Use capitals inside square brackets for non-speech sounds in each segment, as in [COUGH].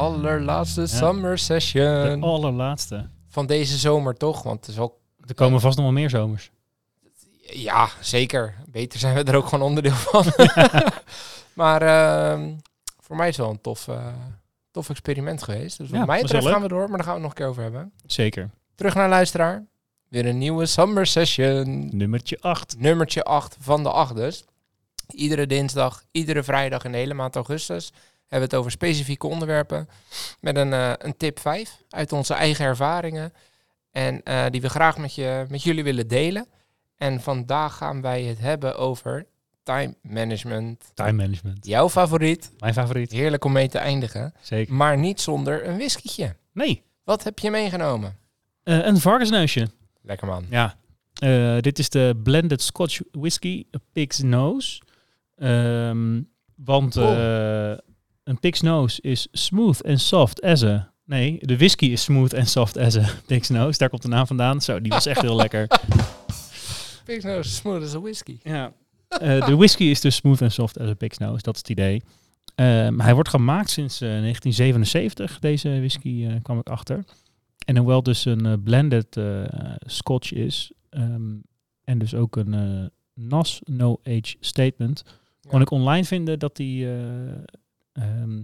Allerlaatste summer De session allerlaatste. van deze zomer toch? Want het is ook, Er komen vast nog wel meer zomers. ja zeker, beter zijn we er ook gewoon onderdeel [LAUGHS] van. [LAUGHS] maar ehm, voor mij is het wel een tof, eh, tof experiment geweest. Dus wat Ja, mij betreft gaan we door, maar daar gaan we het nog een keer over hebben. Zeker. Terug naar luisteraar. Weer een nieuwe summer session. Nummertje 8. nummertje 8 van de 8 dus. Iedere dinsdag, iedere vrijdag in de hele maand augustus hebben we het over specifieke onderwerpen. Met een, eh, een tip 5 uit onze eigen ervaringen. En eh, die we graag met, je, met jullie willen delen. En vandaag gaan wij het hebben over time management. Time management. Jouw favoriet. Mijn favoriet. Heerlijk om mee te eindigen. Zeker. Maar niet zonder een whiskietje. Nee, Wat heb je meegenomen? eh, een varkensneusje. Lekker man. Ja. Dit is de Blended Scotch Whisky, a Pig's Nose. Ehm, want Cool. Eh, een Pig's Nose is smooth and soft as a... Nee, de whisky is smooth and soft as a [LAUGHS] Pig's Nose. Daar komt de naam vandaan. Zo, die was echt heel lekker. [LAUGHS] Pig's nose smooth as a whisky. Ja. Eh, de whisky is dus smooth and soft as a Pig's Nose. Dat is het idee. Ehm, hij wordt gemaakt sinds eh, 1977. Deze whisky eh, kwam ik achter. En hoewel dus een eh, blended eh, scotch is... ehm, en dus ook een eh, NAS No Age Statement... kon ik online vinden dat, die, eh, ehm,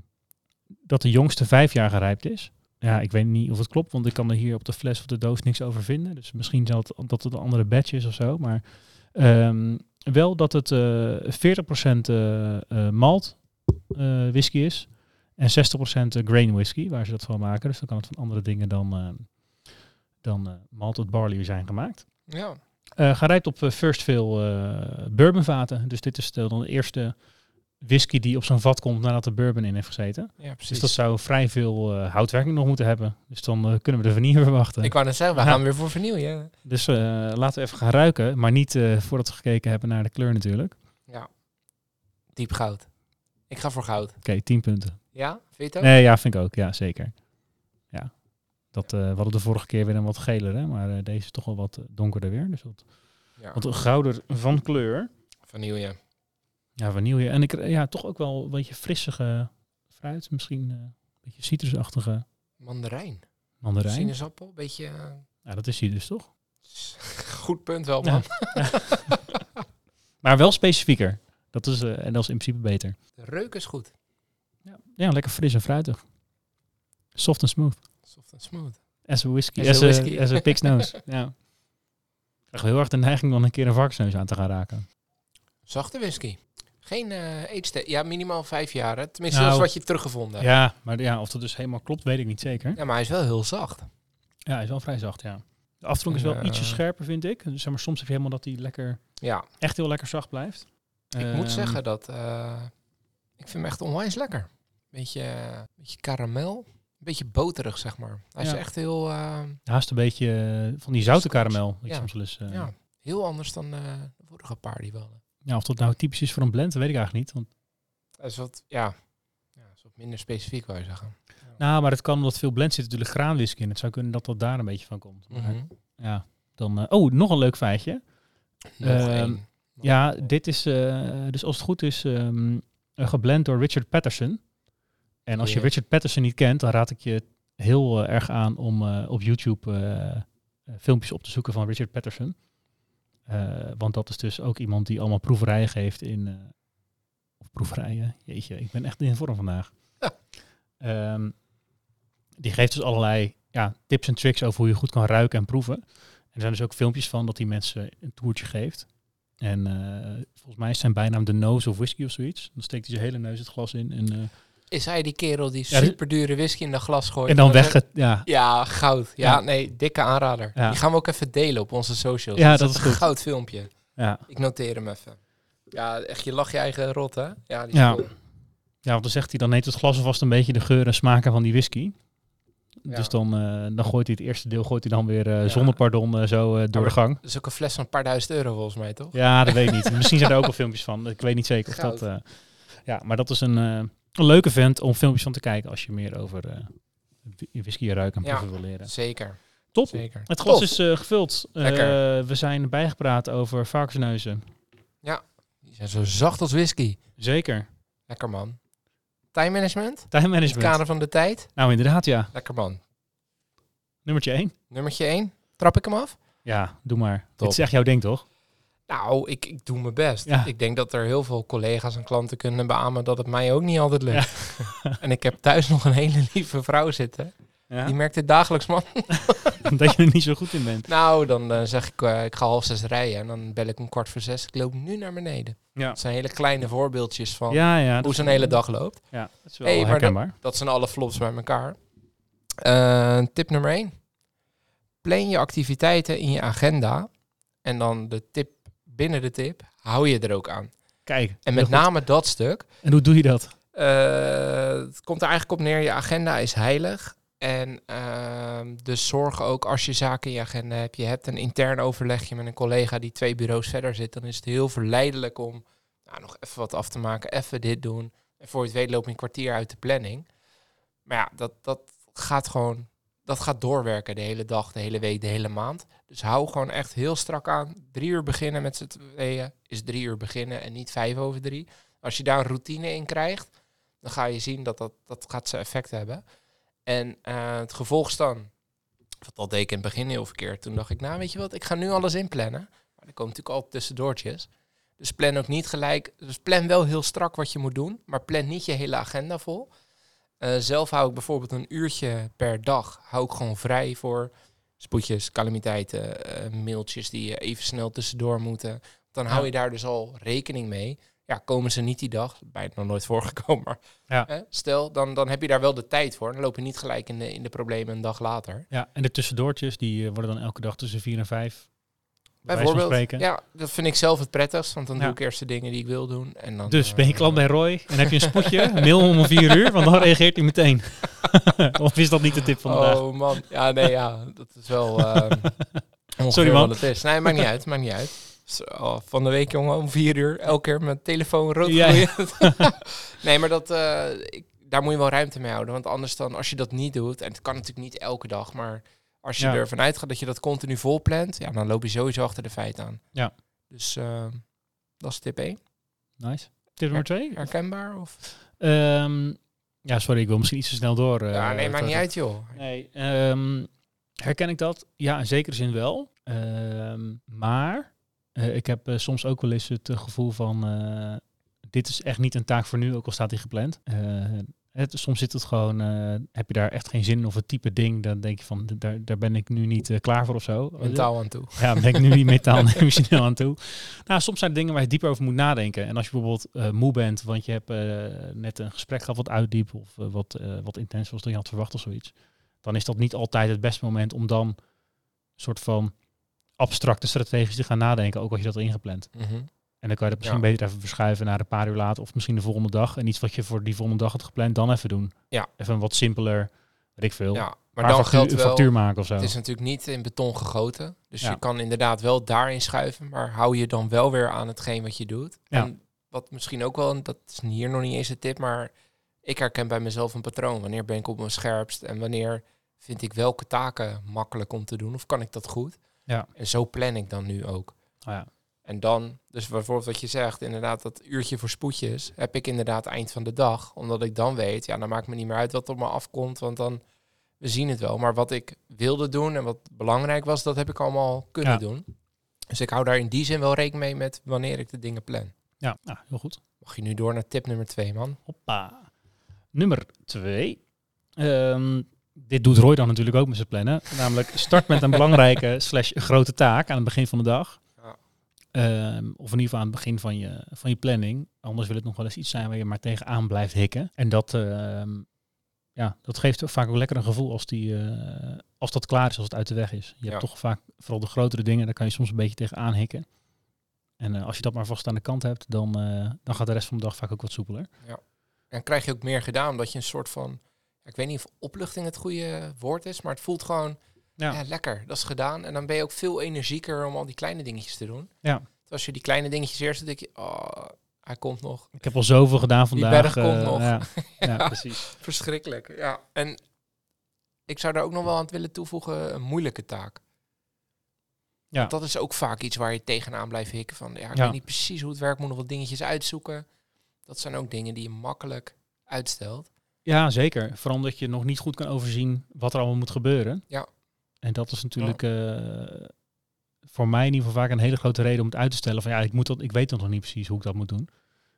dat de jongste vijf jaar gerijpt is. Ja, ik weet niet of het klopt, want ik kan er hier op de fles of de doos niks over vinden. Dus misschien zal het, dat het een andere batch is of zo. Maar ehm, wel dat het eh 40% eh, eh, malt eh, whisky is en 60% grain whisky, waar ze dat van maken. Dus dan kan het van andere dingen dan, eh, dan eh, malted barley zijn gemaakt. Ja. Eh gerijpt op eh, first fill eh bourbonvaten. Dus dit is dan de eerste whisky die op zo'n vat komt nadat de bourbon in heeft gezeten. ja, precies. Dus dat zou vrij veel eh, houtwerking nog moeten hebben. Dus dan eh, kunnen we de vanille verwachten. Ik wou net zeggen, we Ja. gaan weer voor vernieuw. Ja. Dus eh, laten we even gaan ruiken. Maar niet voordat we gekeken hebben naar de kleur natuurlijk. Oké, Diep goud. Ik ga voor goud. 10 punten. Ja? Vind je het ook? Nee, ja, vind ik ook. Ja, zeker. Ja. Dat, we hadden de vorige keer weer een wat geler, hè? maar deze is toch wel wat donkerder weer. Dus wat, Ja. wat gouder van kleur. Vanille. Ja, vanille. En ik, ja, toch ook wel een beetje frissige fruit. Misschien eh, een beetje citrusachtige Mandarijn. mandarijn. Sinaasappel. Beetje... eh, Ja, dat is hier dus toch? [LAUGHS] Goed punt wel, man. [LAUGHS] Maar wel specifieker. Dat is, eh, en dat is in principe beter. De reuk is goed. Ja. ja, lekker fris en fruitig. Soft en smooth. Soft en smooth. As a whisky. As a As a, whisky. as a pig's [LAUGHS] nose. ja. Ik krijg heel erg de neiging om een keer een varkensneus aan te gaan raken. Zachte whisky. Geen eh age Ja, minimaal vijf jaar. Hè? Tenminste, Nou, dat is wat je teruggevonden hebt. Ja, maar ja, of dat dus helemaal klopt, weet ik niet zeker. Ja, maar hij is wel heel zacht. Ja, hij is wel vrij zacht, ja. De aftronk is wel En, ietsje eh, scherper, vind ik. Dus zeg maar, soms heb je helemaal dat hij lekker, Ja, echt heel lekker zacht blijft. ik Ehm, moet zeggen dat... eh, ik vind hem echt onwijs lekker. Beetje, eh, beetje karamel. Beetje boterig, zeg maar. Hij is echt heel... eh, Haast een beetje eh, van die zoute karamel. Ja. soms wel eens, eh, ja, heel anders dan eh, de vorige paar die we hadden. Ja, of dat nou typisch is voor een blend, weet ik eigenlijk niet. Want, Dat is wat, ja, ja is wat minder specifiek, wou je zeggen. nou, maar het kan omdat veel blend zit natuurlijk graanwhisky in. Het zou kunnen dat dat daar een beetje van komt. Maar, Mhm. Ja, dan... eh, oh, nog een leuk feitje. Ehm, Ja, dit is eh, dus als het goed is ehm, eh, geblend door Richard Patterson. En als je. Richard Patterson niet kent, dan raad ik je heel erg aan om op YouTube filmpjes op te zoeken van Richard Patterson. Eh, want dat is dus ook iemand die allemaal proeverijen geeft in... eh, of proeverijen, jeetje, ik ben echt in vorm vandaag. Ja. Ehm, die geeft dus allerlei ja, tips en tricks over hoe je goed kan ruiken en proeven. En er zijn dus ook filmpjes van dat hij mensen een toertje geeft. En eh, volgens mij is zijn bijnaam de nose of whisky of zoiets. Dan steekt hij zijn hele neus het glas in. En, Is hij die kerel die Ja, dit- super dure whisky in dat glas gooit? en dan weg het, ja. Ja, goud. Ja, Ja. nee, dikke aanrader. Ja. Die gaan we ook even delen op onze socials. Ja, Dat dat is een goed. goud filmpje. Ja. Ik noteer hem even. Ja, echt, je lach je eigen rot, hè? Ja, die is Ja. cool. ja, want dan zegt hij, dan neemt het glas alvast een beetje de geur en smaken van die whisky. Ja. Dus dan, eh, dan gooit hij het eerste deel gooit hij dan weer Ja. zonder pardon eh, zo door de gang. Dat is ook een fles van een paar duizend euro volgens mij, toch? Ja, dat weet ik niet. Misschien zijn er ook wel filmpjes van. Ik weet niet zeker of dat... ja, maar dat is een, een leuke vent om filmpjes van te kijken als je meer over eh, whi- whisky ruiken en Ja. proeven wil leren. Zeker. Top. Zeker. Het glas is eh, gevuld. Eh, we zijn bijgepraat over varkensneuzen. Die zijn zo zacht als whisky. Zeker. Lekker man. Time management? In Time het management. kader van de tijd? Nou, inderdaad, ja. Lekker man. Nummertje 1. Nummertje 1. Trap ik hem af? Ja, doe maar. Top. Dit is echt jouw ding, toch? Nou, ik, ik doe mijn best. Ja. Ik denk dat er heel veel collega's en klanten kunnen beamen dat het mij ook niet altijd lukt. [LAUGHS] en ik heb thuis nog een hele lieve vrouw zitten. Ja. Die merkt dit dagelijks, man. [LAUGHS] dat je er niet zo goed in bent. Nou, dan eh, zeg ik, eh, ik ga half zes rijden. En dan bel ik om kwart voor zes. Ik loop nu naar beneden. Ja. Dat zijn hele kleine voorbeeldjes van hoe zo'n hele dag loopt. Ja, dat is wel Hey, maar herkenbaar. Dat zijn alle flops bij elkaar. Eh, tip nummer 1. Plan je activiteiten in je agenda. En dan de tip binnen de tip, hou je er ook aan. Kijk. En met goed. name dat stuk. En hoe doe je dat? eh, het komt er eigenlijk op neer, je agenda is heilig. En ehm, dus zorg ook als je zaken in je agenda hebt. Je hebt een intern overlegje met een collega die twee bureaus verder zit. Dan is het heel verleidelijk om nou, nog even wat af te maken. Even dit doen. En voor je het weet loop je een kwartier uit de planning. Maar ja, dat, dat gaat gewoon... Dat gaat doorwerken de hele dag, de hele week, de hele maand. Dus hou gewoon echt heel strak aan. Drie uur beginnen met z'n tweeën is drie uur beginnen en niet vijf over drie. Als je daar een routine in krijgt, dan ga je zien dat dat, dat gaat zijn effect hebben. En eh, het gevolg is dan, wat dat deed ik in het begin heel verkeerd. Toen dacht ik, nou weet je wat, ik ga nu alles inplannen. Maar er komen natuurlijk altijd tussendoortjes. Dus plan ook niet gelijk. Dus plan wel heel strak wat je moet doen, maar plan niet je hele agenda vol. Eh, zelf hou ik bijvoorbeeld een uurtje per dag hou ik gewoon vrij voor spoedjes, calamiteiten, eh, mailtjes die je even snel tussendoor moeten. Dan hou je daar dus al rekening mee. Ja, komen ze niet die dag, bijna nog nooit voorgekomen, maar Ja. hè, stel, dan, dan heb je daar wel de tijd voor. Dan loop je niet gelijk in de, in de problemen een dag later. Ja, en de tussendoortjes, die eh, worden dan elke dag tussen vier en vijf. Bijvoorbeeld, ja, dat vind ik zelf het prettigst, want dan Ja. doe ik eerst de dingen die ik wil doen. En dan, Dus eh, ben je klant bij Roy en heb je een [LAUGHS] spoedje, mail hem om vier uur, want dan reageert hij meteen. [LAUGHS] of is dat niet de tip van de dag? Oh man, ja nee, ja, dat is wel [LAUGHS] ongeveer Sorry, man. wat het is. Nee, maakt niet uit, maakt niet uit. Oh, van de week jongen, om vier uur, elke keer mijn telefoon rood Ja, nee, maar dat, eh, ik, daar moet je wel ruimte mee houden. Want anders dan, als je dat niet doet, en het kan natuurlijk niet elke dag, maar als je Ja. ervan uitgaat dat je dat continu vol plant, ja, dan loop je sowieso achter de feiten aan. Ja. Dus ehm, dat is tip 1. Nice. Tip nummer twee? Herkenbaar? Of? Ehm, ja, sorry, ik wil misschien iets te snel door. eh, ja, nee, maakt niet uit joh. Nee, ehm, herken ik dat? Ja, in zekere zin wel. Maar eh, ik heb eh, soms ook wel eens het gevoel van... dit is echt niet een taak voor nu, ook al staat die gepland. Het, soms zit het gewoon... eh, heb je daar echt geen zin in of het type ding... dan denk je van, daar, daar ben ik nu niet eh, klaar voor of zo. Mentaal aan toe. Ja, ben ik nu niet [LAUGHS] mentaal en emotioneel aan toe. Nou, soms zijn er dingen waar je dieper over moet nadenken. En als je bijvoorbeeld eh, moe bent, want je hebt net een gesprek gehad wat uitdiep of wat, wat intens was dan je had verwacht of zoiets. Dan is dat niet altijd het beste moment om dan een soort van abstracte strategisch te gaan nadenken, ook als je dat ingepland. Mhm. En dan kan je dat misschien Ja. beter even verschuiven naar een paar uur later of misschien de volgende dag. En iets wat je voor die volgende dag had gepland, dan even doen. Ja. Even een wat simpeler, weet ik veel. Ja, maar dan factuur, geldt wel... factuur maken of zo. Het is natuurlijk niet in beton gegoten. Dus Ja. je kan inderdaad wel daarin schuiven. Maar hou je dan wel weer aan hetgeen wat je doet. Ja. En wat misschien ook wel, en dat is hier nog niet eens een tip, maar ik herken bij mezelf een patroon. Wanneer ben ik op mijn scherpst en wanneer vind ik welke taken makkelijk om te doen? Of kan ik dat goed? Ja. En zo plan ik dan nu ook. Oh ja. En dan, dus bijvoorbeeld wat je zegt, inderdaad dat uurtje voor spoedjes, heb ik inderdaad eind van de dag. Omdat ik dan weet, ja, dan maakt me niet meer uit wat op me afkomt, want dan, we zien het wel. Maar wat ik wilde doen en wat belangrijk was, dat heb ik allemaal kunnen Ja. doen. Dus ik hou daar in die zin wel rekening mee met wanneer ik de dingen plan. Ja, nou, heel goed. Mag je nu door naar tip nummer twee, man? Hoppa. Nummer twee. Ehm, dit doet Roy dan natuurlijk ook met zijn plannen. Namelijk start met een belangrijke [LAUGHS] slash grote taak aan het begin van de dag. Ja. Ehm, of in ieder geval aan het begin van je, van je planning. Anders wil het nog wel eens iets zijn waar je maar tegenaan blijft hikken. En dat, ehm, ja, dat geeft vaak ook lekker een gevoel als, die, eh, als dat klaar is, als het uit de weg is. Je Ja. hebt toch vaak, vooral de grotere dingen, daar kan je soms een beetje tegenaan hikken. En eh, als je dat maar vast aan de kant hebt, dan, eh, dan gaat de rest van de dag vaak ook wat soepeler. En krijg je ook meer gedaan, omdat je een soort van ik weet niet of opluchting het goede woord is, maar het voelt gewoon Ja. ja. lekker. Dat is gedaan. En dan ben je ook veel energieker om al die kleine dingetjes te doen. Ja. Dus als je die kleine dingetjes eerst doet, denk je, oh, hij komt nog. Ik heb al zoveel gedaan Die vandaag. berg komt eh, nog. [LAUGHS] Ja, ja, precies. Verschrikkelijk. Ja. En ik zou daar ook nog wel aan willen toevoegen, een moeilijke taak. Ja. Want dat is ook vaak iets waar je tegenaan blijft hikken. Van, ja, ik Ja. weet niet precies hoe het werkt, moet nog wat dingetjes uitzoeken. Dat zijn ook dingen die je makkelijk uitstelt. Ja, zeker. Vooral omdat je nog niet goed kan overzien wat er allemaal moet gebeuren. Ja. En dat is natuurlijk eh, voor mij in ieder geval vaak een hele grote reden om het uit te stellen. Van ja, ik, moet dat, ik weet nog niet precies hoe ik dat moet doen.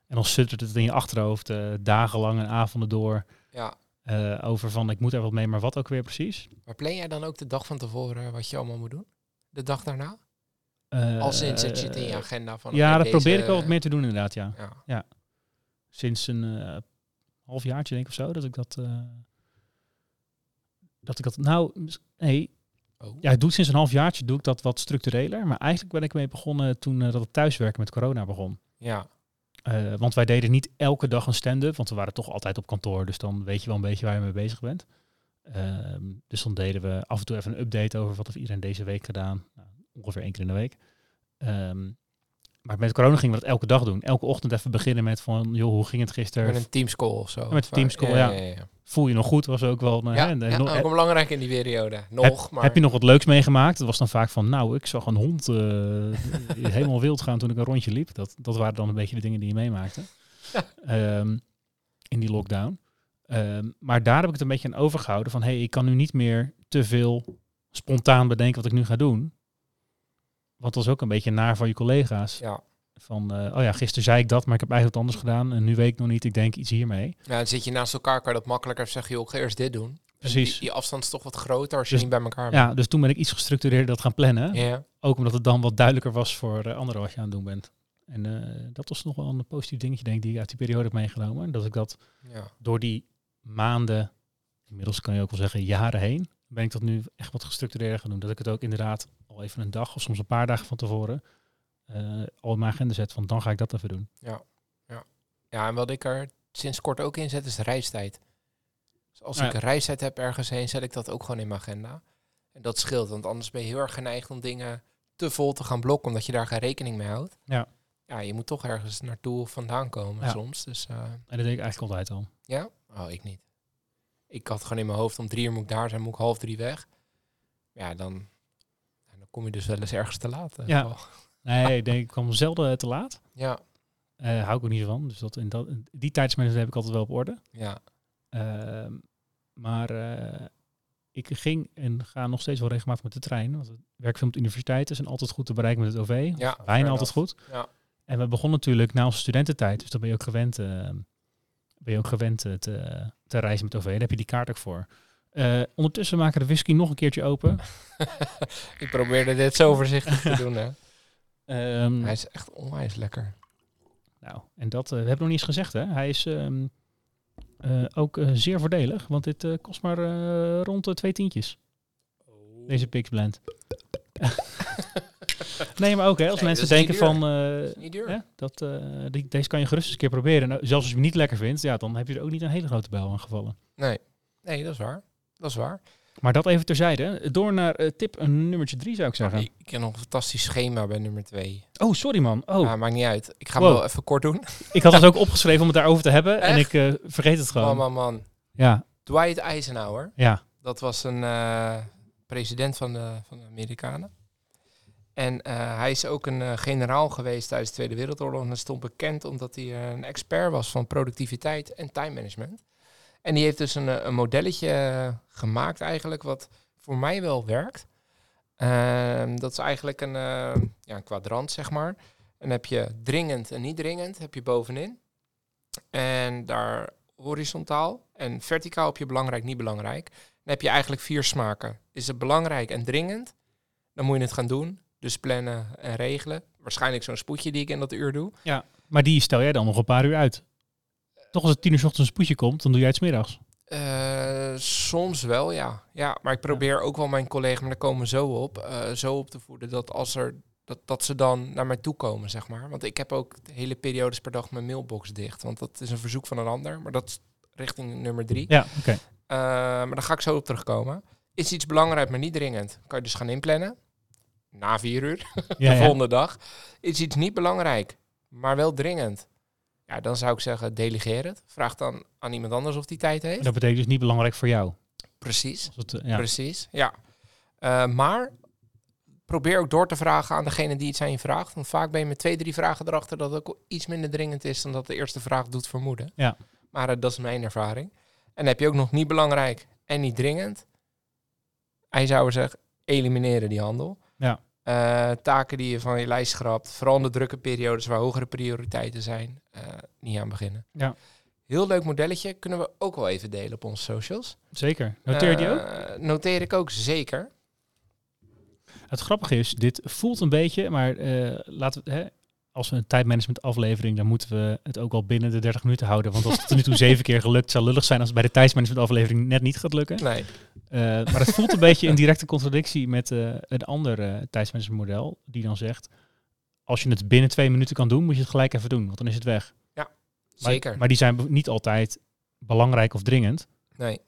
En dan suttert het in je achterhoofd eh, dagenlang en avonden door Ja. eh, over van ik moet er wat mee, maar wat ook weer precies. Maar plan jij dan ook de dag van tevoren wat je allemaal moet doen? De dag daarna? Als in zet je het in je agenda van... Ja, dat probeer ik wel wat meer te doen inderdaad, ja. Ja. Sinds een eh halfjaartje denk ik of zo, dat ik dat... dat ik dat... Nou, nee, Oh. Ja, ik doe sinds een halfjaartje doe ik dat wat structureler. Maar eigenlijk ben ik mee begonnen toen eh, dat het thuiswerken met corona begon. ja. Eh, want wij deden niet elke dag een stand-up, want we waren toch altijd op kantoor. Dus dan weet je wel een beetje waar je mee bezig bent. Ehm, dus dan deden we af en toe even een update over wat heeft iedereen deze week gedaan. Nou, ongeveer één keer in de week. Ehm, maar met corona gingen we dat elke dag doen. Elke ochtend even beginnen met van, joh, hoe ging het gisteren? Met een teamscall of zo. Met een teamscall, ja. ja, ja. Voel je nog goed? Was ook wel... eh, Ja, hè, ja, ook belangrijk in die periode. Nog, heb, maar... heb je nog wat leuks meegemaakt? Dat was dan vaak van, nou, ik zag een hond eh, helemaal wild gaan toen ik een rondje liep. Dat, dat waren dan een beetje de dingen die je meemaakte. Ehm, in die lockdown. Ehm, maar daar heb ik het een beetje aan overgehouden van, hey, ik kan nu niet meer te veel spontaan bedenken wat ik nu ga doen. Want dat is ook een beetje naar van je collega's. Ja. Van, eh, oh ja, gisteren zei ik dat, maar ik heb eigenlijk wat anders gedaan. En nu weet ik nog niet, ik denk iets hiermee. ja, dan zit je naast elkaar, kan je dat makkelijker zeggen, joh, ik ga eerst dit doen. En Precies. Die, die afstand is toch wat groter als je Dus- niet bij elkaar bent. Ja, dus toen ben ik iets gestructureerder dat gaan plannen. Ja. Ook omdat het dan wat duidelijker was voor eh, anderen wat je aan het doen bent. En eh, dat was nog wel een positief dingetje, denk ik, die ik uit die periode heb meegenomen. Dat ik dat ja. door die maanden, inmiddels kan je ook wel zeggen jaren heen, ben ik dat nu echt wat gestructureerder gaan doen. Dat ik het ook inderdaad al even een dag of soms een paar dagen van tevoren eh, al in mijn agenda zet van dan ga ik dat even doen. Ja, en wat ik er sinds kort ook in zet, is de reistijd. Dus als Ja. ik een reistijd heb ergens heen, zet ik dat ook gewoon in mijn agenda. En dat scheelt, want anders ben je heel erg geneigd om dingen te vol te gaan blokken, omdat je daar geen rekening mee houdt. Ja. Ja, je moet toch ergens naartoe of vandaan komen Ja. soms. Dus uh, En dat deed ik eigenlijk altijd al. ja? Oh, ik niet. Ik had gewoon in mijn hoofd, om drie uur moet ik daar zijn, moet ik half drie weg. Ja, dan kom je dus wel eens ergens te laat. eh, Ja. [LAUGHS] Nee, ik denk ik kwam zelden te laat. Ja, Eh hou ik ook niet van. Dus dat, in dat, die tijdsmanagement heb ik altijd wel op orde. ja. Ehm, maar eh, ik ging en ga nog steeds wel regelmatig met de trein. Want het werk veel met universiteiten zijn altijd goed te bereiken met het OV. Ja, Bijna altijd goed. Ja. En we begonnen natuurlijk na onze studententijd. Dus dan ben je ook gewend, eh, ben je ook gewend eh, te, te reizen met OV. Daar heb je die kaart ook voor. Eh, ondertussen maken we de whisky nog een keertje open. [LAUGHS] ik probeerde dit zo voorzichtig te doen, hè. [LAUGHS] Ehm, Hij is echt onwijs lekker. Nou, en dat eh, we hebben nog niet eens gezegd, hè? Hij is ehm, eh, ook zeer voordelig, want dit kost maar rond de twee tientjes. Deze Pix Blend. [LAUGHS] nee, maar ook hè, als Nee, mensen denken van, hè, dat, die, deze kan je gerust eens een keer proberen. Nou, zelfs als je hem niet lekker vindt, ja, dan heb je er ook niet een hele grote bel aan gevallen. Nee. nee, dat is waar. Dat is waar. Maar dat even terzijde. Door naar eh, tip een nummertje drie zou ik zeggen. Ik, heb nog een fantastisch schema bij nummer twee. Oh, sorry man. Oh, Ja, maakt niet uit. Ik ga Wow. hem wel even kort doen. [LAUGHS] ik had het ook opgeschreven om het daarover te hebben en ik eh, vergeet het gewoon. Man, man, man. Ja, Dwight Eisenhower. ja. Dat was een eh, president van de, van de Amerikanen. En hij is ook een generaal geweest tijdens de Tweede Wereldoorlog. En stond bekend omdat hij een expert was van productiviteit en time management. En die heeft dus een, eh, een modelletje eh, gemaakt eigenlijk wat voor mij wel werkt. Ehm, dat is eigenlijk een, eh, ja, een kwadrant, zeg maar. En heb je dringend en niet dringend, heb je bovenin. En daar horizontaal en verticaal heb je belangrijk, niet belangrijk. Dan heb je eigenlijk vier smaken. Is het belangrijk en dringend? Dan moet je het gaan doen. Dus plannen en regelen. Waarschijnlijk zo'n spoedje die ik in dat uur doe. Maar die stel jij dan nog een paar uur uit. Toch als het tien uur 's ochtends een spoedje komt, dan doe jij het 's middags. Eh, soms wel, ja. Ja, maar ik probeer ook wel mijn collega, maar daar komen we zo op, eh, zo op te voeden dat als er dat, dat ze dan naar mij toe komen, zeg maar. Want ik heb ook de hele periodes per dag mijn mailbox dicht. Want dat is een verzoek van een ander, maar dat is richting nummer drie. Ja, oké. Eh, maar daar ga ik zo op terugkomen. Is iets belangrijk, maar niet dringend. Kan je dus gaan inplannen. Na vier uur, [LAUGHS] Ja, de ja. volgende dag. Is iets niet belangrijk, maar wel dringend. Ja, dan zou ik zeggen, delegeer het. Vraag dan aan iemand anders of die tijd heeft. Dat betekent dus niet belangrijk voor jou. Precies. Het, eh, ja. Precies, ja. Eh, maar probeer ook door te vragen aan degene die iets aan je vraagt. Want vaak ben je met twee, drie vragen erachter dat het ook iets minder dringend is dan dat de eerste vraag doet vermoeden. Ja. Maar eh, dat is mijn ervaring. En heb je ook nog niet belangrijk en niet dringend. Hij zou zeggen, elimineren die handel. Ja. Taken die je van je lijst schrapt, vooral in de drukke periodes waar hogere prioriteiten zijn, eh, niet aan beginnen. Ja. Heel leuk modelletje, kunnen we ook wel even delen op onze socials. Zeker. Noteer je die ook? Eh, Noteer ik ook zeker. Het grappige is, dit voelt een beetje, maar eh, laten we, hè, als we een tijdmanagement aflevering, dan moeten we het ook wel binnen de 30 minuten houden. Want als het tot nu toe [LAUGHS] zeven keer gelukt, zou lullig zijn als het bij de tijdsmanagement aflevering net niet gaat lukken. Nee. Eh, maar het voelt een beetje in directe contradictie met eh, een ander eh tijdsmanagement model, die dan zegt, als je het binnen twee minuten kan doen, moet je het gelijk even doen, want dan is het weg. Maar, Zeker. Maar die zijn niet altijd belangrijk of dringend. nee,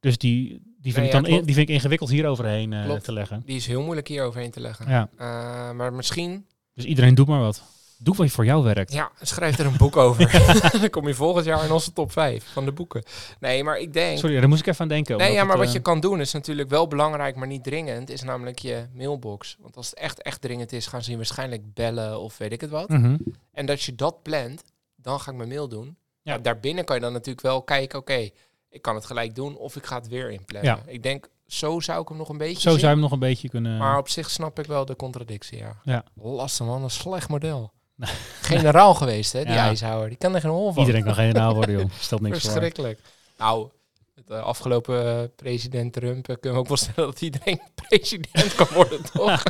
Dus die, die, vind, Nee, ik ja, dan in- die vind ik ingewikkeld hier overheen eh, te leggen. die is heel moeilijk hier overheen te leggen. Ja, Eh, maar misschien, dus iedereen doet maar wat. Doe wat voor jou werkt. ja, schrijf er een boek over. [LAUGHS] [LAUGHS] dan kom je volgend jaar in onze top 5 van de boeken. Nee, maar ik denk... Sorry, daar moest ik even aan denken. Nee, ja, maar het, wat je eh, kan doen is natuurlijk wel belangrijk, maar niet dringend, is namelijk je mailbox. Want als het echt, echt dringend is, gaan ze je waarschijnlijk bellen of weet ik het wat. mhm. En dat je dat plant, dan ga ik mijn mail doen. Ja. Ja. daarbinnen kan je dan natuurlijk wel kijken, oké, ik kan het gelijk doen of ik ga het weer inplannen. Ja. Ik denk, zo zou ik hem nog een beetje Zo zien. zou je hem nog een beetje kunnen... Maar op zich snap ik wel de contradictie, ja. Ja. Lastig man, een slecht model. [LAUGHS] Generaal geweest, hè, die Ja. ijshouwer. Die kan er geen hol van. Iedereen kan generaal worden, joh. [LAUGHS] Stelt niks voor. Verschrikkelijk. Nou, het eh, afgelopen eh, president Trump eh, kunnen we ook wel [LAUGHS] stellen dat iedereen president kan worden, toch?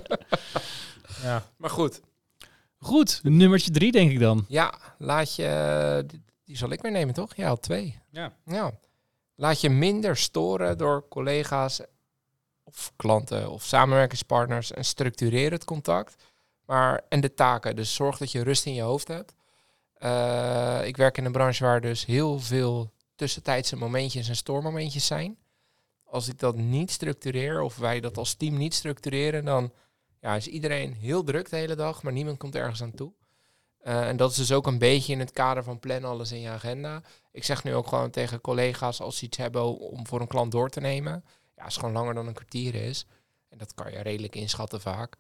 Ja. Maar goed, Goed, nummertje drie denk ik dan. ja, laat je... eh, die, die zal ik weer nemen, toch? Ja, al twee. Ja. Ja. Laat je minder storen door collega's of klanten of samenwerkingspartners en structureer het contact. Maar, en de taken. Dus zorg dat je rust in je hoofd hebt. Eh, ik werk in een branche waar dus heel veel tussentijdse momentjes en stoormomentjes zijn. Als ik dat niet structureer of wij dat als team niet structureren, dan ja, is iedereen heel druk de hele dag, maar niemand komt ergens aan toe. Eh, en dat is dus ook een beetje in het kader van plan alles in je agenda. Ik zeg nu ook gewoon tegen collega's als ze iets hebben om voor een klant door te nemen. Ja, als het gewoon langer dan een kwartier is. En dat kan je redelijk inschatten vaak.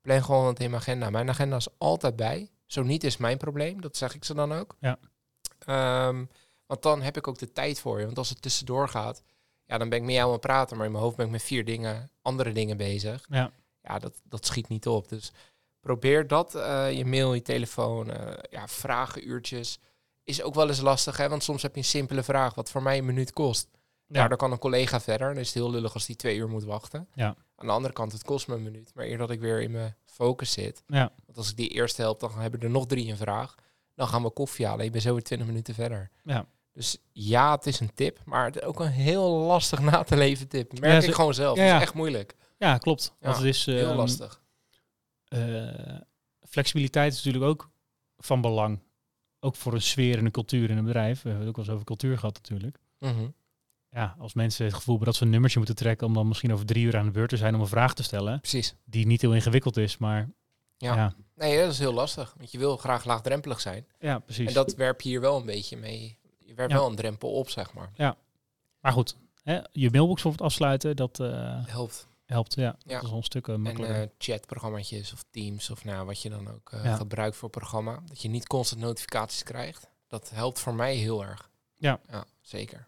Plan gewoon het in mijn agenda. Mijn agenda is altijd bij. Zo niet is mijn probleem. Dat zeg ik ze dan ook. Ja. Ehm, want dan heb ik ook de tijd voor je. Want als het tussendoor gaat, ja, dan ben ik met jou aan het praten. Maar in mijn hoofd ben ik met vier dingen, andere dingen bezig. Ja. Ja, dat, dat schiet niet op. Dus probeer dat. eh, je mail, je telefoon, eh, ja, vragenuurtjes. Is ook wel eens lastig, hè? Want soms heb je een simpele vraag, wat voor mij een minuut kost. Ja, Ja. dan kan een collega verder. Dan is het heel lullig als die twee uur moet wachten. Ja. Aan de andere kant, het kost me een minuut. Maar eer dat ik weer in mijn focus zit. Ja. Want als ik die eerst help, dan hebben er nog drie een vraag. Dan gaan we koffie halen. Je bent zo weer 20 minuten verder. Ja. Dus ja, het is een tip. Maar het is ook een heel lastig na te leven tip. Merk Ja, ik gewoon zelf. ja, Het is echt moeilijk. Ja, klopt. Ja, Want het is, Heel ehm, lastig. eh, flexibiliteit is natuurlijk ook van belang. Ook voor een sfeer en een cultuur in een bedrijf. We hebben het ook wel eens over cultuur gehad natuurlijk. Mhm. Ja, als mensen het gevoel hebben dat ze een nummertje moeten trekken om dan misschien over drie uur aan de beurt te zijn om een vraag te stellen, Precies. die niet heel ingewikkeld is, maar Ja. ja, Nee, dat is heel lastig. Want je wil graag laagdrempelig zijn. ja, precies. En dat werp je hier wel een beetje mee. Je werpt Ja. wel een drempel op, zeg maar. Maar goed, hè, je mailbox bijvoorbeeld afsluiten, dat eh, Helpt. Helpt. Ja, Ja. dat is een stuk eh, En makkelijker. eh chatprogramma's of Teams of nou, wat je dan ook eh, Ja. gebruikt voor programma. Dat je niet constant notificaties krijgt. Dat helpt voor mij heel erg. Ja. Ja, zeker.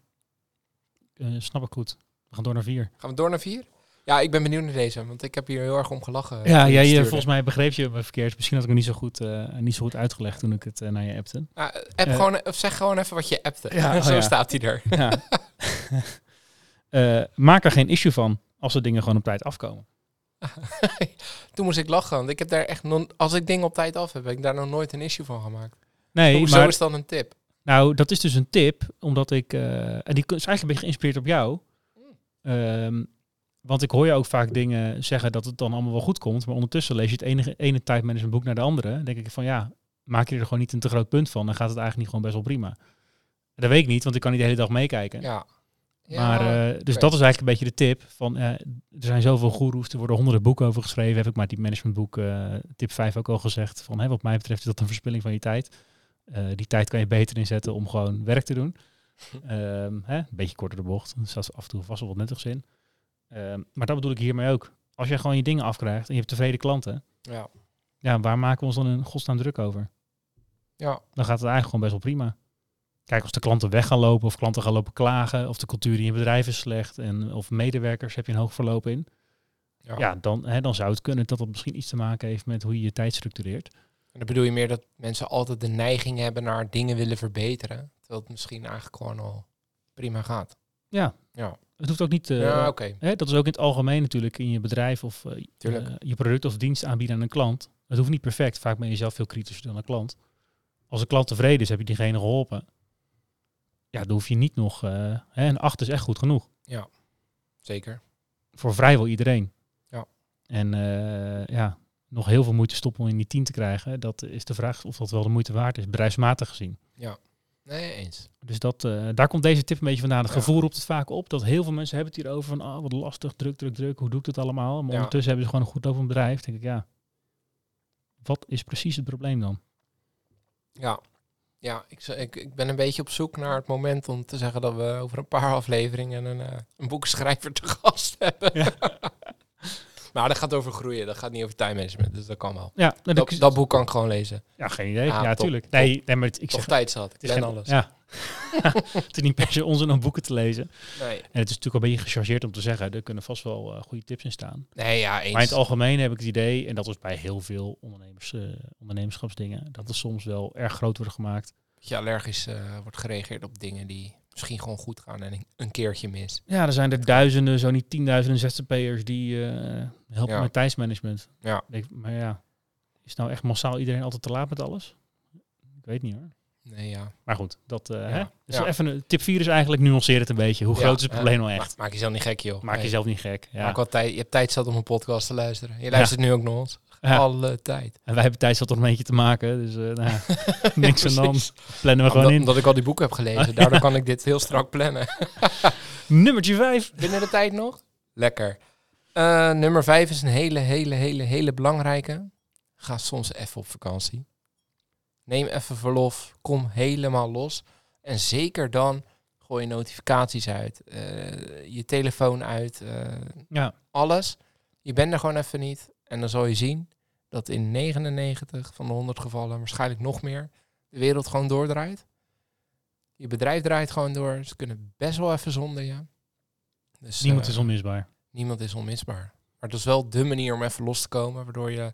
Eh, snap ik goed. We gaan door naar vier. Gaan we door naar vier? Ja, ik ben benieuwd naar deze, want ik heb hier heel erg om gelachen. Ja, jij, volgens mij begreep je me verkeerd. Misschien had ik het niet zo goed, niet zo goed uitgelegd toen ik het naar je appte. Nou, app gewoon, of zeg gewoon even wat je appte. Ja, [LAUGHS] oh Zo ja. staat hij er. Ja. [LAUGHS] Maak er geen issue van als de dingen gewoon op tijd afkomen. [LAUGHS] Toen moest ik lachen, want ik heb daar echt non- als ik dingen op tijd af heb, heb ik daar nog nooit een issue van gemaakt. Nee, Hoezo maar is dan een tip? nou, dat is dus een tip, omdat ik, eh, en die is eigenlijk een beetje geïnspireerd op jou. Ehm, want ik hoor je ook vaak dingen zeggen dat het dan allemaal wel goed komt, maar ondertussen lees je het ene, ene tijdmanagementboek naar de andere. Dan denk ik van ja, maak je er gewoon niet een te groot punt van, dan gaat het eigenlijk niet gewoon best wel prima. Dat weet ik niet, want ik kan niet de hele dag meekijken. Ja. Ja, maar, eh, dus dat is eigenlijk een beetje de tip. Van, eh, er zijn zoveel goeroes, er worden honderden boeken over geschreven. Heb ik maar die managementboek eh, tip 5 ook al gezegd. Van, hè, wat mij betreft is dat een verspilling van je tijd. Die tijd kan je beter inzetten om gewoon werk te doen. [LAUGHS] Ehm, hè, een beetje korter de bocht. Er staat af en toe vast wel wat nuttigs in. Ehm, maar dat bedoel ik hiermee ook. Als jij gewoon je dingen afkrijgt en je hebt tevreden klanten. Ja. Ja, waar maken we ons dan in godsnaam druk over? Ja. Dan gaat het eigenlijk gewoon best wel prima. Kijk, als de klanten weg gaan lopen of klanten gaan lopen klagen, of de cultuur in je bedrijf is slecht, en, of medewerkers heb je een hoog verloop in, Ja. ja, dan, hè, dan zou het kunnen dat dat misschien iets te maken heeft met hoe je je tijd structureert. En dan bedoel je meer dat mensen altijd de neiging hebben naar dingen willen verbeteren. Terwijl het misschien eigenlijk gewoon al prima gaat. Ja, Ja. het hoeft ook niet. eh, ja, oké. hè, dat is ook in het algemeen natuurlijk in je bedrijf of eh, eh, je product of dienst aanbieden aan een klant. Het hoeft niet perfect. Vaak ben je zelf veel kritischer dan een klant. Als een klant tevreden is, heb je diegene geholpen. Ja, dan hoef je niet nog. eh, hè, een 8 is echt goed genoeg. Zeker. voor vrijwel iedereen. Ja. En eh, ja, nog heel veel moeite stoppen om in die 10 te krijgen. Dat is de vraag of dat wel de moeite waard is, bedrijfsmatig gezien. Nee, eens. Dus dat, eh, daar komt deze tip een beetje vandaan. Het Ja. gevoel roept het vaak op dat heel veel mensen hebben het hierover van ah, wat lastig, druk, druk, druk. Hoe doe ik dat allemaal? Maar Ja. ondertussen hebben ze gewoon een goed over een bedrijf. denk ik, ja, wat is precies het probleem dan? Ja. Ja, ik, ik ben een beetje op zoek naar het moment om te zeggen dat we over een paar [LAUGHS] afleveringen een, eh, een boekschrijver te gast hebben. [LAUGHS] maar dat gaat over groeien, dat gaat niet over time management, dus dat kan wel. Ja, nou, Dat, boek kan ik gewoon lezen. ja geen idee. Ja, top, tuurlijk. top. Nee, nee, maar het, ik zeg, tijd zat, ik geen- alles. Ja. [LAUGHS] het is niet per se onzin om boeken te lezen. Nee. En het is natuurlijk een beetje gechargeerd om te zeggen, er kunnen vast wel eh, goede tips in staan. nee, ja, eens. Maar in het algemeen heb ik het idee, en dat is bij heel veel ondernemers, eh, ondernemerschapsdingen, dat er soms wel erg groot wordt gemaakt. Dat je allergisch eh, wordt gereageerd op dingen die misschien gewoon goed gaan en een, keertje mis. Ja, er zijn er duizenden, zo niet tienduizenden ZZP'ers die eh, helpen Ja. met tijdsmanagement. Ja. Ik- Maar ja, is nou echt massaal iedereen altijd te laat met alles? Ik weet niet hoor. Nee, ja. Maar goed, dat, Ja. hè? Dus Ja. even een, tip 4 is eigenlijk, nuanceer het een beetje. Hoe groot is het probleem nou echt? Maak, maak jezelf niet gek, joh. Maak Nee. jezelf niet gek. Ja. Maak tijd, je hebt tijd zat om een podcast te luisteren. Je luistert nu ook naar ons. Ja. Alle tijd. En wij hebben tijd zat een beetje te maken, dus eh, nou, ja, [LAUGHS] niks aan dan. Plannen we gewoon omdat, in. omdat ik al die boeken heb gelezen. [LAUGHS] Daardoor kan ik dit heel strak plannen. [LAUGHS] Nummertje 5. Binnen de tijd nog? Lekker. Eh, nummer vijf is een hele, hele, hele, hele belangrijke. Ga soms even op vakantie. Neem even verlof. Kom helemaal los. En zeker dan gooi je notificaties uit. eh, je telefoon uit. Ja, alles. Je bent er gewoon even niet. En dan zal je zien dat in 99 van de 100 gevallen, waarschijnlijk nog meer, de wereld gewoon doordraait. Je bedrijf draait gewoon door. Ze kunnen best wel even zonder je. Dus, niemand eh, is onmisbaar. Niemand is onmisbaar. Maar het is wel de manier om even los te komen, waardoor je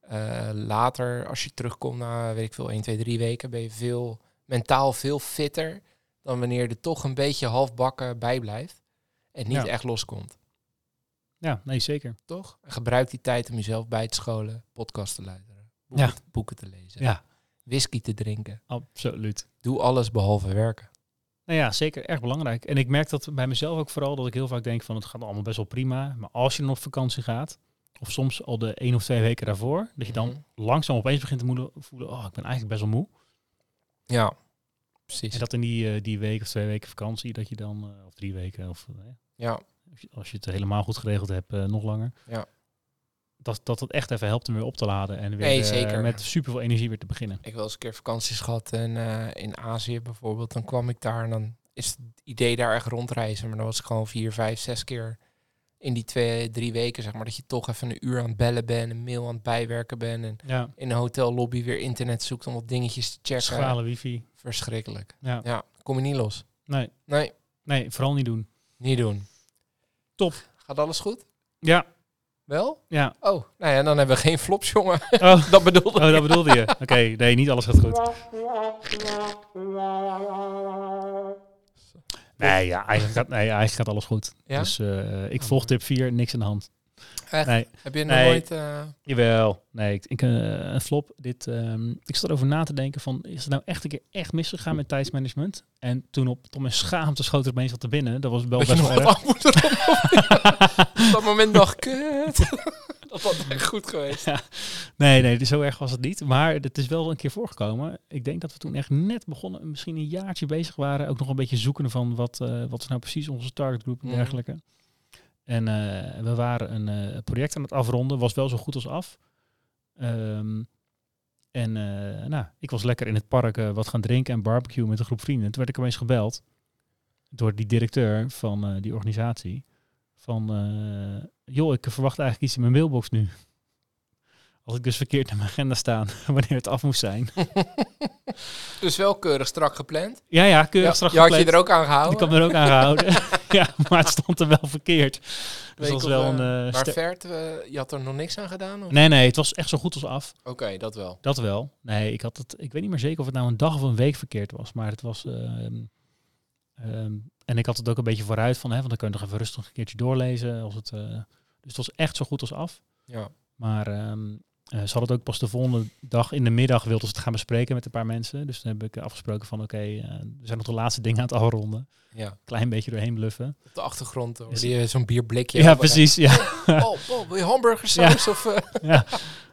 eh, later, als je terugkomt na, weet ik veel, 1, 2, 3 weken, ben je veel, mentaal veel fitter dan wanneer je er toch een beetje halfbakken bij blijft en niet Ja. echt loskomt. Ja, nee, zeker. Toch? Gebruik die tijd om jezelf bij te scholen, podcast te luisteren, boeken, Ja. boeken te lezen, Ja, whisky te drinken. absoluut. Doe alles behalve werken. Nou ja, zeker erg belangrijk. En ik merk dat bij mezelf ook vooral dat ik heel vaak denk van het gaat allemaal best wel prima. Maar als je dan op vakantie gaat, of soms al de één of twee weken daarvoor, dat je dan Mhm. langzaam opeens begint te voelen, oh, ik ben eigenlijk best wel moe. Ja, precies. En dat in die, eh, die week of twee weken vakantie, dat je dan, eh, of drie weken, of eh, Ja, als je- het helemaal goed geregeld hebt, eh, nog langer. Ja. Dat, dat het echt even helpt om weer op te laden en weer Nee, eh, zeker. met superveel energie weer te beginnen. Ik heb wel eens een keer vakanties gehad in, eh, in Azië bijvoorbeeld. Dan kwam ik daar en dan is het idee daar echt rondreizen. Maar dan was ik gewoon vier, vijf, zes keer in die twee, drie weken, zeg maar. Dat je toch even een uur aan het bellen bent, een mail aan het bijwerken bent. En Ja, in een hotellobby weer internet zoekt om wat dingetjes te checken. schalen wifi. Verschrikkelijk. Ja. Ja, kom je niet los. Nee, Nee, nee, vooral niet doen. niet doen. Top. Gaat alles goed? Ja, Wel? ja. Oh, nou ja, dan hebben we geen flops, jongen. [LAUGHS] Oh, [LAUGHS] dat bedoelde oh dat bedoelde je. Oké, nee, niet alles gaat goed. Nee, ja, eigenlijk gaat, nee, eigenlijk gaat alles goed. Ja? Dus eh, ik volg tip 4, niks aan de hand. Echt? Nee, Heb je nog Nee. nooit... eh, jawel. Nee, ik, ik, eh, een flop. Dit, ehm, ik zat erover na te denken van, is het nou echt een keer echt misgegaan met tijdsmanagement? En toen op, tot mijn schaamte schoot er opeens wat te binnen. Dat was wel dat best wel erg. Op [LAUGHS] dat moment dacht ik, kut. [LAUGHS] Dat was echt goed geweest. Nee, nee, zo erg was het niet. Maar het is wel een keer voorgekomen. Ik denk dat we toen echt net begonnen, misschien een jaartje bezig waren. Ook nog een beetje zoeken van wat, eh, wat is nou precies onze target group en Mhm. dergelijke. En eh, we waren een eh, project aan het afronden. Was wel zo goed als af. Ehm, en eh, nou, ik was lekker in het park wat gaan drinken en barbecue met een groep vrienden. Toen werd ik opeens gebeld door die directeur van die organisatie. Van, joh, ik verwacht eigenlijk iets in mijn mailbox nu. Als ik dus verkeerd in mijn agenda staan [LAUGHS] wanneer het af moest zijn. [LAUGHS] Dus wel keurig strak gepland. ja, ja, keurig Ja, straks je had je gepland. er ook aan gehouden. Ik had me er ook aan gehouden. [LAUGHS] ja, maar het stond er wel verkeerd. Dus dat was wel eh, een... eh, maar ster- Vert, eh, je had er nog niks aan gedaan? of? nee, nee, het was echt zo goed als af. Oké, dat wel. Dat wel. Nee, ik had het. Ik weet niet meer zeker of het nou een dag of een week verkeerd was, maar het was. ehm, ehm, en ik had het ook een beetje vooruit van, hè, want dan kun je nog even rustig een keertje doorlezen. Als het, eh, dus het was echt zo goed als af. Ja. Maar ehm, eh, ze hadden het ook pas de volgende dag in de middag wilden ze het gaan bespreken met een paar mensen. Dus toen heb ik afgesproken van, oké, eh, we zijn nog de laatste dingen aan het afronden. ja. Klein beetje doorheen bluffen. Op de achtergrond hoor Is- je zo'n bierblikje. Ja, precies. Ja. Oh, Paul, wil je hamburgersaus? Of, eh? ja.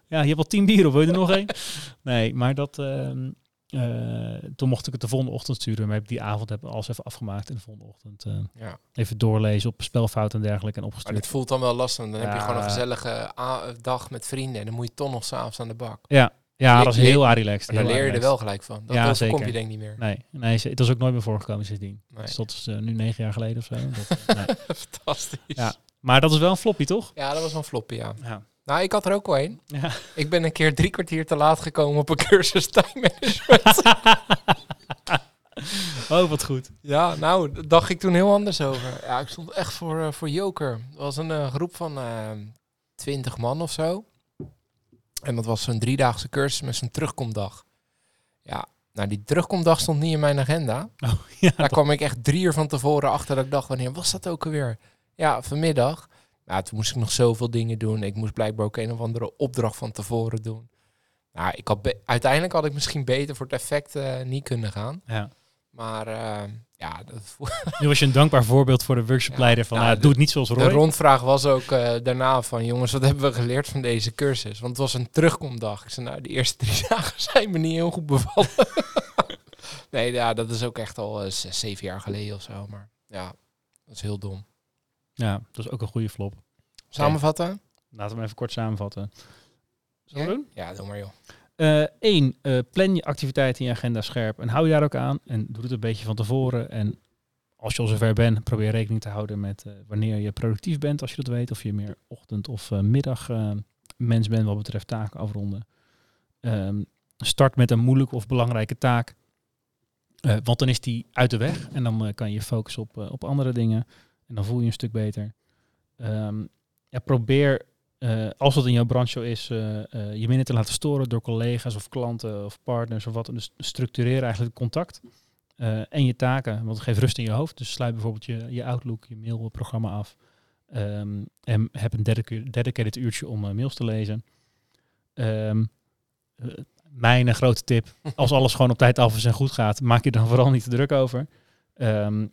ja, je hebt al tien bieren, wil je er nog één? Nee, maar dat... ehm, eh, toen mocht ik het de volgende ochtend sturen, maar heb die avond heb ik alles even afgemaakt en de volgende ochtend eh, ja. even doorlezen op spelfouten en dergelijke en Maar opgestuurd. dit voelt dan wel lastig. Dan heb je gewoon een gezellige dag met vrienden. En dan moet je toch nog s'avonds aan de bak. Ja, ja, dat is heel relaxed. Maar daar leer je er wel gelijk van. Dat Ja, ja, kom zeker. je denk ik niet meer. Nee, nee, het is ook nooit meer voorgekomen sindsdien. Nee. Dus dat is eh, nu negen jaar geleden of zo. [LAUGHS] Dat, nee. Fantastisch. Ja. Maar dat is wel een floppy, toch? Ja, dat was wel een floppy, ja. Ja. Nou, ik had er ook wel een. ja. [LAUGHS] Ik ben een keer drie kwartier te laat gekomen op een [LAUGHS] cursus time management. [LAUGHS] oh, wat goed. ja, nou, daar dacht ik toen heel anders over. Ja, ik stond echt voor, eh, voor Joker. Het was een eh, groep van eh, twintig man of zo. En dat was zo'n driedaagse cursus met zo'n terugkomdag. Ja, nou, die terugkomdag stond niet in mijn agenda. Oh, ja, Daar kwam ik echt drie uur van tevoren achter dat ik dacht, wanneer was dat ook alweer? Ja, vanmiddag. Nou, toen moest ik nog zoveel dingen doen. Ik moest blijkbaar ook een of andere opdracht van tevoren doen. Nou, ik had uiteindelijk had ik misschien beter voor het effect eh, niet kunnen gaan. ja. Maar eh, ja, dat [LAUGHS] Nu was je een dankbaar voorbeeld voor de workshopleider van, nou, de- doe het niet zoals de Roy. rondvraag was ook eh, daarna van... jongens, wat hebben we geleerd van deze cursus? Want het was een terugkomdag. Ik zei, nou, de eerste drie [LAUGHS] dagen zijn me niet heel goed bevallen. [LAUGHS] nee, ja, dat is ook echt al zes, zeven jaar geleden of zo. Maar ja, dat is heel dom. Ja, dat is ook een goede flop. Samenvatten? Laten we hem even kort samenvatten. Zullen we Ja? doen? Ja, doe maar joh. Eén, eh, plan je activiteiten in je agenda scherp en hou je daar ook aan. En doe het een beetje van tevoren. En als je al zover bent, probeer rekening te houden met eh, wanneer je productief bent, als je dat weet. Of je meer ochtend- of eh, middag eh, mens bent wat betreft taken afronden. Ehm, start met een moeilijke of belangrijke taak. Eh, want dan is die uit de weg en dan eh, kan je je focussen op, eh, op andere dingen. En dan voel je een stuk beter. Ehm, ja, probeer eh, als het in jouw branche is, eh, eh, je minder te laten storen door collega's of klanten of partners of wat. Dus structureer eigenlijk het contact en je taken. Want het geeft rust in je hoofd. Dus sluit bijvoorbeeld je, je Outlook, je mailprogramma af. Ehm, en heb een dedicated, dedicated uurtje om mails te lezen. Eh, mijn grote tip, [LAUGHS] als alles gewoon op tijd af is en goed gaat, maak je er dan vooral niet te druk over. Ehm,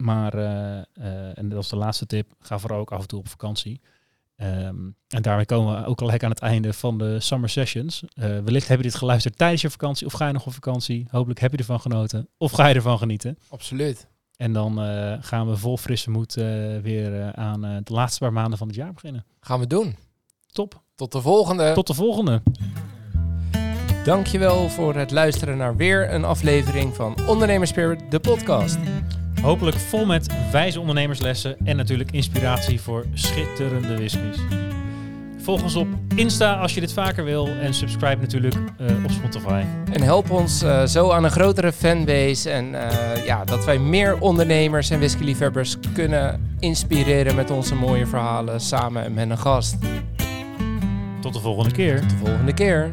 maar, eh, eh, en dat is de laatste tip, ga vooral ook af en toe op vakantie. Ehm, en daarmee komen we ook gelijk aan het einde van de Summer Sessions. Eh, wellicht heb je dit geluisterd tijdens je vakantie of ga je nog op vakantie. Hopelijk heb je ervan genoten of ga je ervan genieten. Absoluut. En dan gaan we vol frisse moed weer aan de laatste paar maanden van het jaar beginnen. Gaan we doen. Top. Tot de volgende. Tot de volgende. Dankjewel voor het luisteren naar weer een aflevering van Ondernemerspirit, de podcast. Hopelijk vol met wijze ondernemerslessen en natuurlijk inspiratie voor schitterende whiskies. Volg ons op Insta als je dit vaker wil en subscribe natuurlijk eh, op Spotify. En help ons eh, zo aan een grotere fanbase. En eh, ja, dat wij meer ondernemers en whiskyliefhebbers kunnen inspireren met onze mooie verhalen samen met een gast. Tot de volgende keer. Tot de volgende keer.